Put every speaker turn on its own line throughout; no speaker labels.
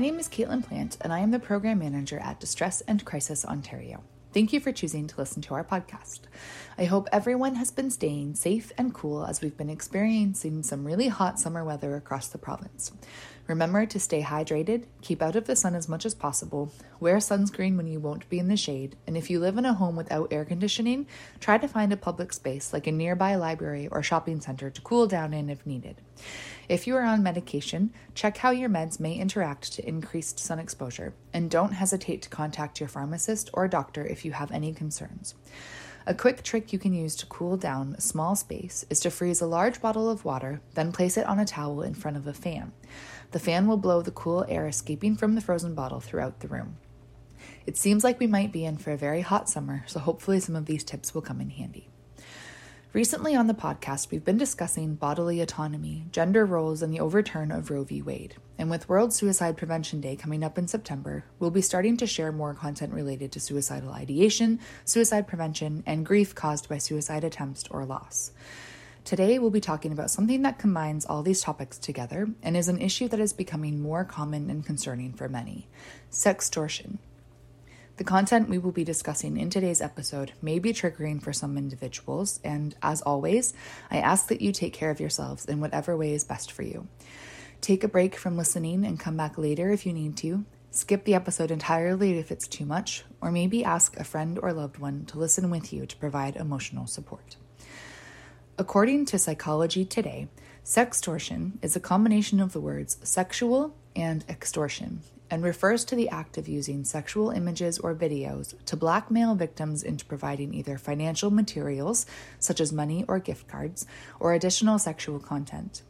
Name is Caitlin Plant, and I am the Program Manager at Distress and Crisis Ontario. Thank you for choosing to listen to our podcast. I hope everyone has been staying safe and cool as we've been experiencing some really hot summer weather across the province. Remember to stay hydrated, keep out of the sun as much as possible, wear sunscreen when you won't be in the shade, and if you live in a home without air conditioning, try to find a public space like a nearby library or shopping center to cool down in if needed. If you are on medication, check how your meds may interact to increased sun exposure, and don't hesitate to contact your pharmacist or doctor if you have any concerns. A quick trick you can use to cool down a small space is to freeze a large bottle of water, then place it on a towel in front of a fan. The fan will blow the cool air escaping from the frozen bottle throughout the room. It seems like we might be in for a very hot summer, so hopefully some of these tips will come in handy. Recently on the podcast, we've been discussing bodily autonomy, gender roles, and the overturn of Roe v. Wade. And with World Suicide Prevention Day coming up in September, we'll be starting to share more content related to suicidal ideation, suicide prevention, and grief caused by suicide attempts or loss. Today, we'll be talking about something that combines all these topics together and is an issue that is becoming more common and concerning for many sextortion. The content we will be discussing in today's episode may be triggering for some individuals, and as always, I ask that you take care of yourselves in whatever way is best for you. Take a break from listening and come back later if you need to. Skip the episode entirely if it's too much, or maybe ask a friend or loved one to listen with you to provide emotional support. According to Psychology Today, sextortion is a combination of the words sexual and extortion and refers to the act of using sexual images or videos to blackmail victims into providing either financial materials, such as money or gift cards, or additional sexual content.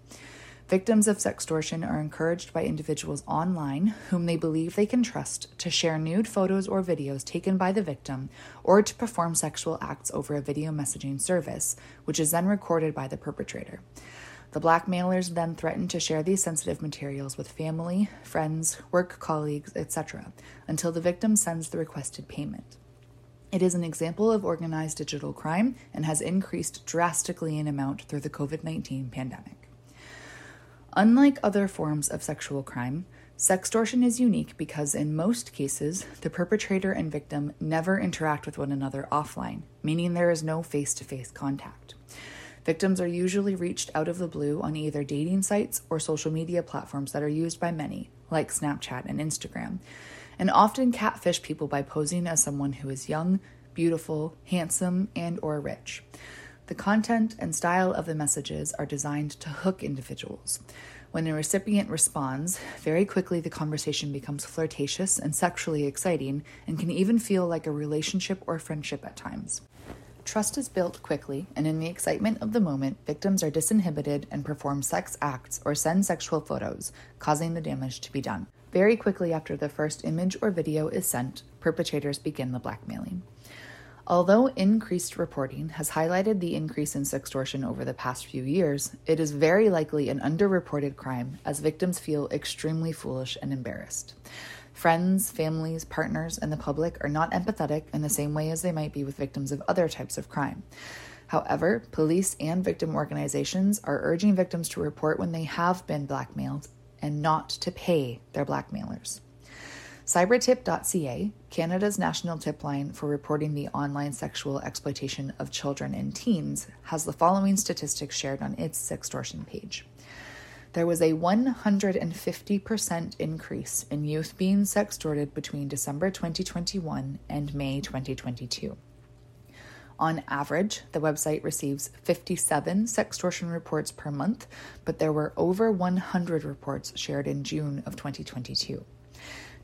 Victims of sextortion are encouraged by individuals online whom they believe they can trust to share nude photos or videos taken by the victim or to perform sexual acts over a video messaging service, which is then recorded by the perpetrator. The blackmailers then threaten to share these sensitive materials with family, friends, work colleagues, etc., until the victim sends the requested payment. It is an example of organized digital crime and has increased drastically in amount through the COVID 19 pandemic. Unlike other forms of sexual crime, sextortion is unique because in most cases, the perpetrator and victim never interact with one another offline, meaning there is no face to face contact. Victims are usually reached out of the blue on either dating sites or social media platforms that are used by many, like Snapchat and Instagram, and often catfish people by posing as someone who is young, beautiful, handsome, and or rich. The content and style of the messages are designed to hook individuals. When a recipient responds, very quickly the conversation becomes flirtatious and sexually exciting and can even feel like a relationship or friendship at times. Trust is built quickly, and in the excitement of the moment, victims are disinhibited and perform sex acts or send sexual photos, causing the damage to be done. Very quickly after the first image or video is sent, perpetrators begin the blackmailing. Although increased reporting has highlighted the increase in sextortion over the past few years, it is very likely an underreported crime as victims feel extremely foolish and embarrassed. Friends, families, partners, and the public are not empathetic in the same way as they might be with victims of other types of crime. However, police and victim organizations are urging victims to report when they have been blackmailed and not to pay their blackmailers. Cybertip.ca, Canada's national tip line for reporting the online sexual exploitation of children and teens, has the following statistics shared on its sextortion page. There was a 150% increase in youth being sextorted between December 2021 and May 2022. On average, the website receives 57 sextortion reports per month, but there were over 100 reports shared in June of 2022.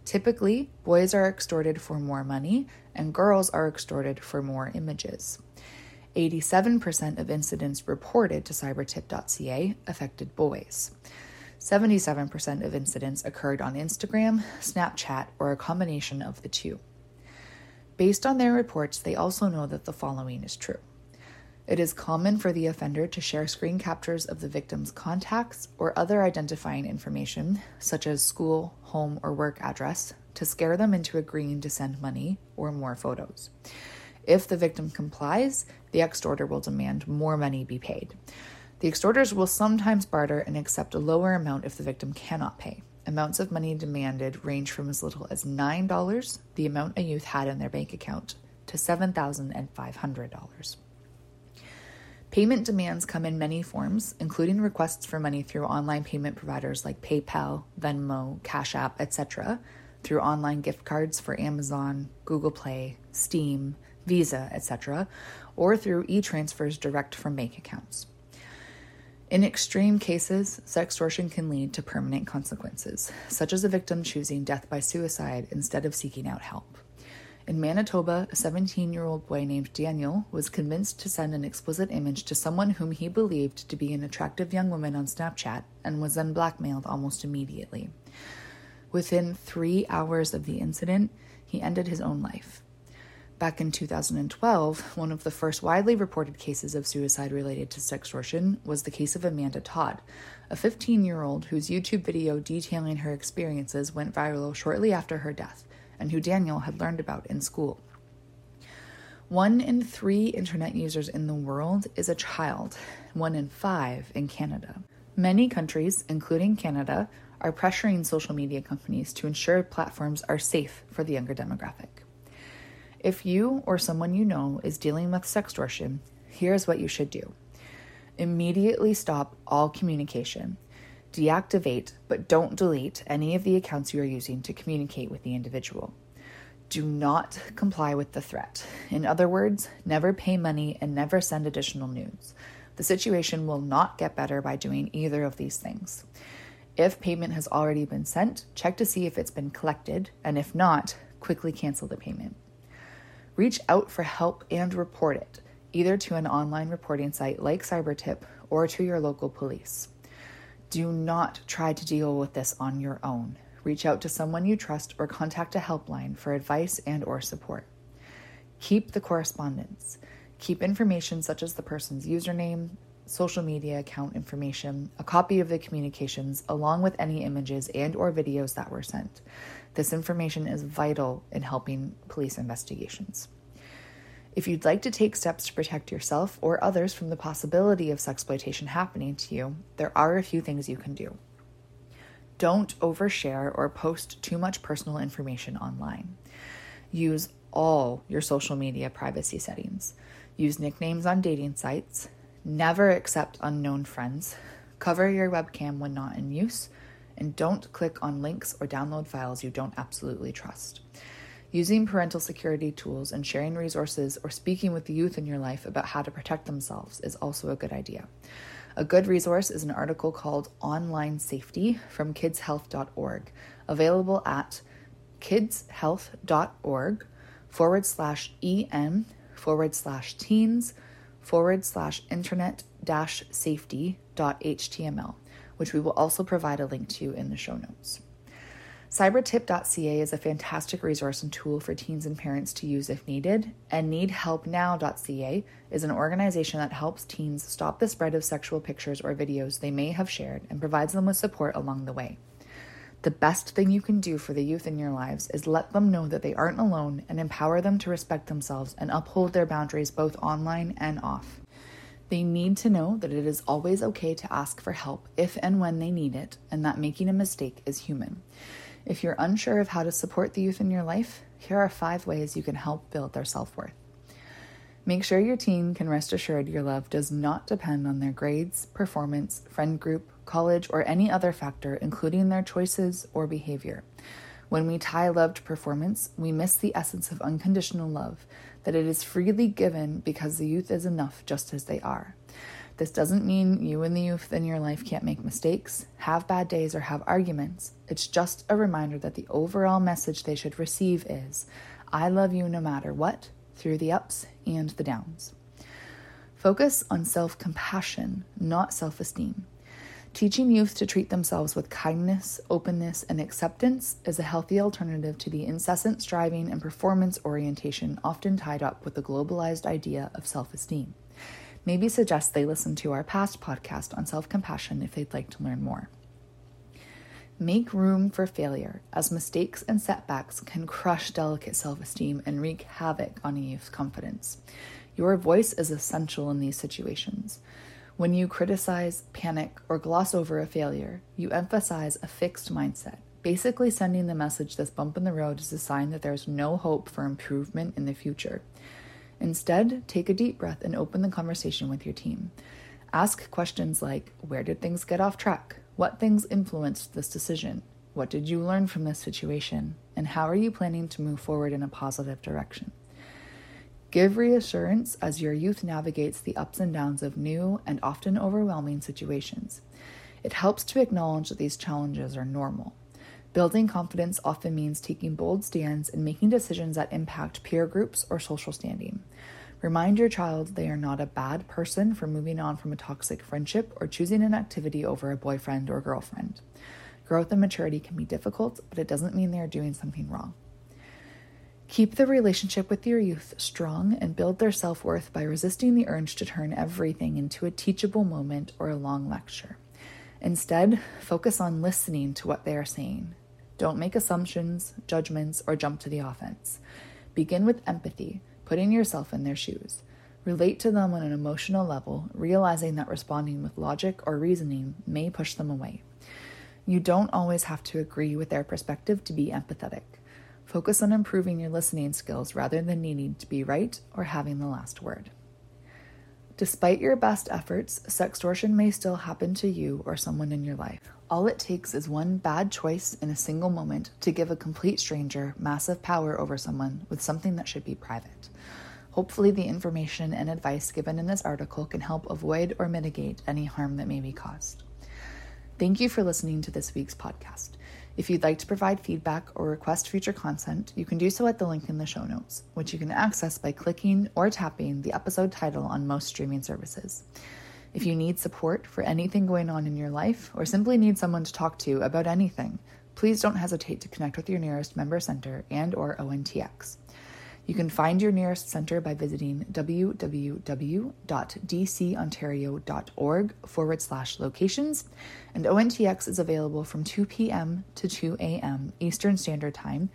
Typically, boys are extorted for more money and girls are extorted for more images. 87% of incidents reported to cybertip.ca affected boys. 77% of incidents occurred on Instagram, Snapchat, or a combination of the two. Based on their reports, they also know that the following is true. It is common for the offender to share screen captures of the victim's contacts or other identifying information, such as school, home, or work address, to scare them into agreeing to send money or more photos. If the victim complies, the extorter will demand more money be paid. The extorters will sometimes barter and accept a lower amount if the victim cannot pay. Amounts of money demanded range from as little as $9, the amount a youth had in their bank account, to $7,500. Payment demands come in many forms, including requests for money through online payment providers like PayPal, Venmo, Cash App, etc., through online gift cards for Amazon, Google Play, Steam, Visa, etc., or through e transfers direct from bank accounts. In extreme cases, sextortion can lead to permanent consequences, such as a victim choosing death by suicide instead of seeking out help. In Manitoba, a 17 year old boy named Daniel was convinced to send an explicit image to someone whom he believed to be an attractive young woman on Snapchat and was then blackmailed almost immediately. Within three hours of the incident, he ended his own life. Back in 2012, one of the first widely reported cases of suicide related to sextortion was the case of Amanda Todd, a 15 year old whose YouTube video detailing her experiences went viral shortly after her death, and who Daniel had learned about in school. One in three internet users in the world is a child, one in five in Canada. Many countries, including Canada, are pressuring social media companies to ensure platforms are safe for the younger demographic. If you or someone you know is dealing with sextortion, here's what you should do immediately stop all communication. Deactivate, but don't delete any of the accounts you are using to communicate with the individual. Do not comply with the threat. In other words, never pay money and never send additional nudes. The situation will not get better by doing either of these things. If payment has already been sent, check to see if it's been collected, and if not, quickly cancel the payment. Reach out for help and report it, either to an online reporting site like CyberTip or to your local police. Do not try to deal with this on your own. Reach out to someone you trust or contact a helpline for advice and or support. Keep the correspondence. Keep information such as the person's username, social media account information, a copy of the communications along with any images and or videos that were sent. This information is vital in helping police investigations. If you'd like to take steps to protect yourself or others from the possibility of sexploitation happening to you, there are a few things you can do. Don't overshare or post too much personal information online. Use all your social media privacy settings. Use nicknames on dating sites. Never accept unknown friends. Cover your webcam when not in use and don't click on links or download files you don't absolutely trust. Using parental security tools and sharing resources or speaking with the youth in your life about how to protect themselves is also a good idea. A good resource is an article called Online Safety from kidshealth.org, available at kidshealth.org forward slash en forward slash teens forward slash internet dash safety dot html which we will also provide a link to in the show notes. Cybertip.ca is a fantastic resource and tool for teens and parents to use if needed, and NeedHelpNow.ca is an organization that helps teens stop the spread of sexual pictures or videos they may have shared and provides them with support along the way. The best thing you can do for the youth in your lives is let them know that they aren't alone and empower them to respect themselves and uphold their boundaries both online and off. They need to know that it is always okay to ask for help if and when they need it, and that making a mistake is human. If you're unsure of how to support the youth in your life, here are five ways you can help build their self worth. Make sure your teen can rest assured your love does not depend on their grades, performance, friend group, college, or any other factor, including their choices or behavior. When we tie love to performance, we miss the essence of unconditional love, that it is freely given because the youth is enough just as they are. This doesn't mean you and the youth in your life can't make mistakes, have bad days, or have arguments. It's just a reminder that the overall message they should receive is I love you no matter what, through the ups and the downs. Focus on self compassion, not self esteem. Teaching youth to treat themselves with kindness, openness, and acceptance is a healthy alternative to the incessant striving and performance orientation often tied up with the globalized idea of self esteem maybe suggest they listen to our past podcast on self compassion if they'd like to learn more. Make room for failure, as mistakes and setbacks can crush delicate self esteem and wreak havoc on a youth's confidence. Your voice is essential in these situations. When you criticize, panic, or gloss over a failure, you emphasize a fixed mindset, basically sending the message this bump in the road is a sign that there's no hope for improvement in the future. Instead, take a deep breath and open the conversation with your team. Ask questions like Where did things get off track? What things influenced this decision? What did you learn from this situation? And how are you planning to move forward in a positive direction? Give reassurance as your youth navigates the ups and downs of new and often overwhelming situations. It helps to acknowledge that these challenges are normal Building confidence often means taking bold stands and making decisions that impact peer groups or social standing. Remind your child they are not a bad person for moving on from a toxic friendship or choosing an activity over a boyfriend or girlfriend. Growth and maturity can be difficult, but it doesn't mean they are doing something wrong. Keep the relationship with your youth strong and build their self worth by resisting the urge to turn everything into a teachable moment or a long lecture. Instead, focus on listening to what they are saying. Don't make assumptions, judgments, or jump to the offense. Begin with empathy, putting yourself in their shoes. Relate to them on an emotional level, realizing that responding with logic or reasoning may push them away. You don't always have to agree with their perspective to be empathetic. Focus on improving your listening skills rather than needing to be right or having the last word. Despite your best efforts, sextortion may still happen to you or someone in your life. All it takes is one bad choice in a single moment to give a complete stranger massive power over someone with something that should be private. Hopefully, the information and advice given in this article can help avoid or mitigate any harm that may be caused. Thank you for listening to this week's podcast. If you'd like to provide feedback or request future content, you can do so at the link in the show notes, which you can access by clicking or tapping the episode title on most streaming services. If you need support for anything going on in your life or simply need someone to talk to about anything, please don't hesitate to connect with your nearest member center and or ONTX. You can find your nearest center by visiting www.dcontario.org forward slash locations, and ONTX is available from 2 p.m. to 2 a.m. Eastern Standard Time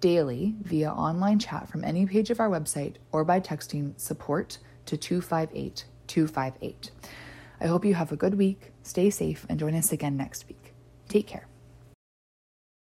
daily via online chat from any page of our website or by texting support to 258 258. I hope you have a good week, stay safe, and join us again next week. Take care.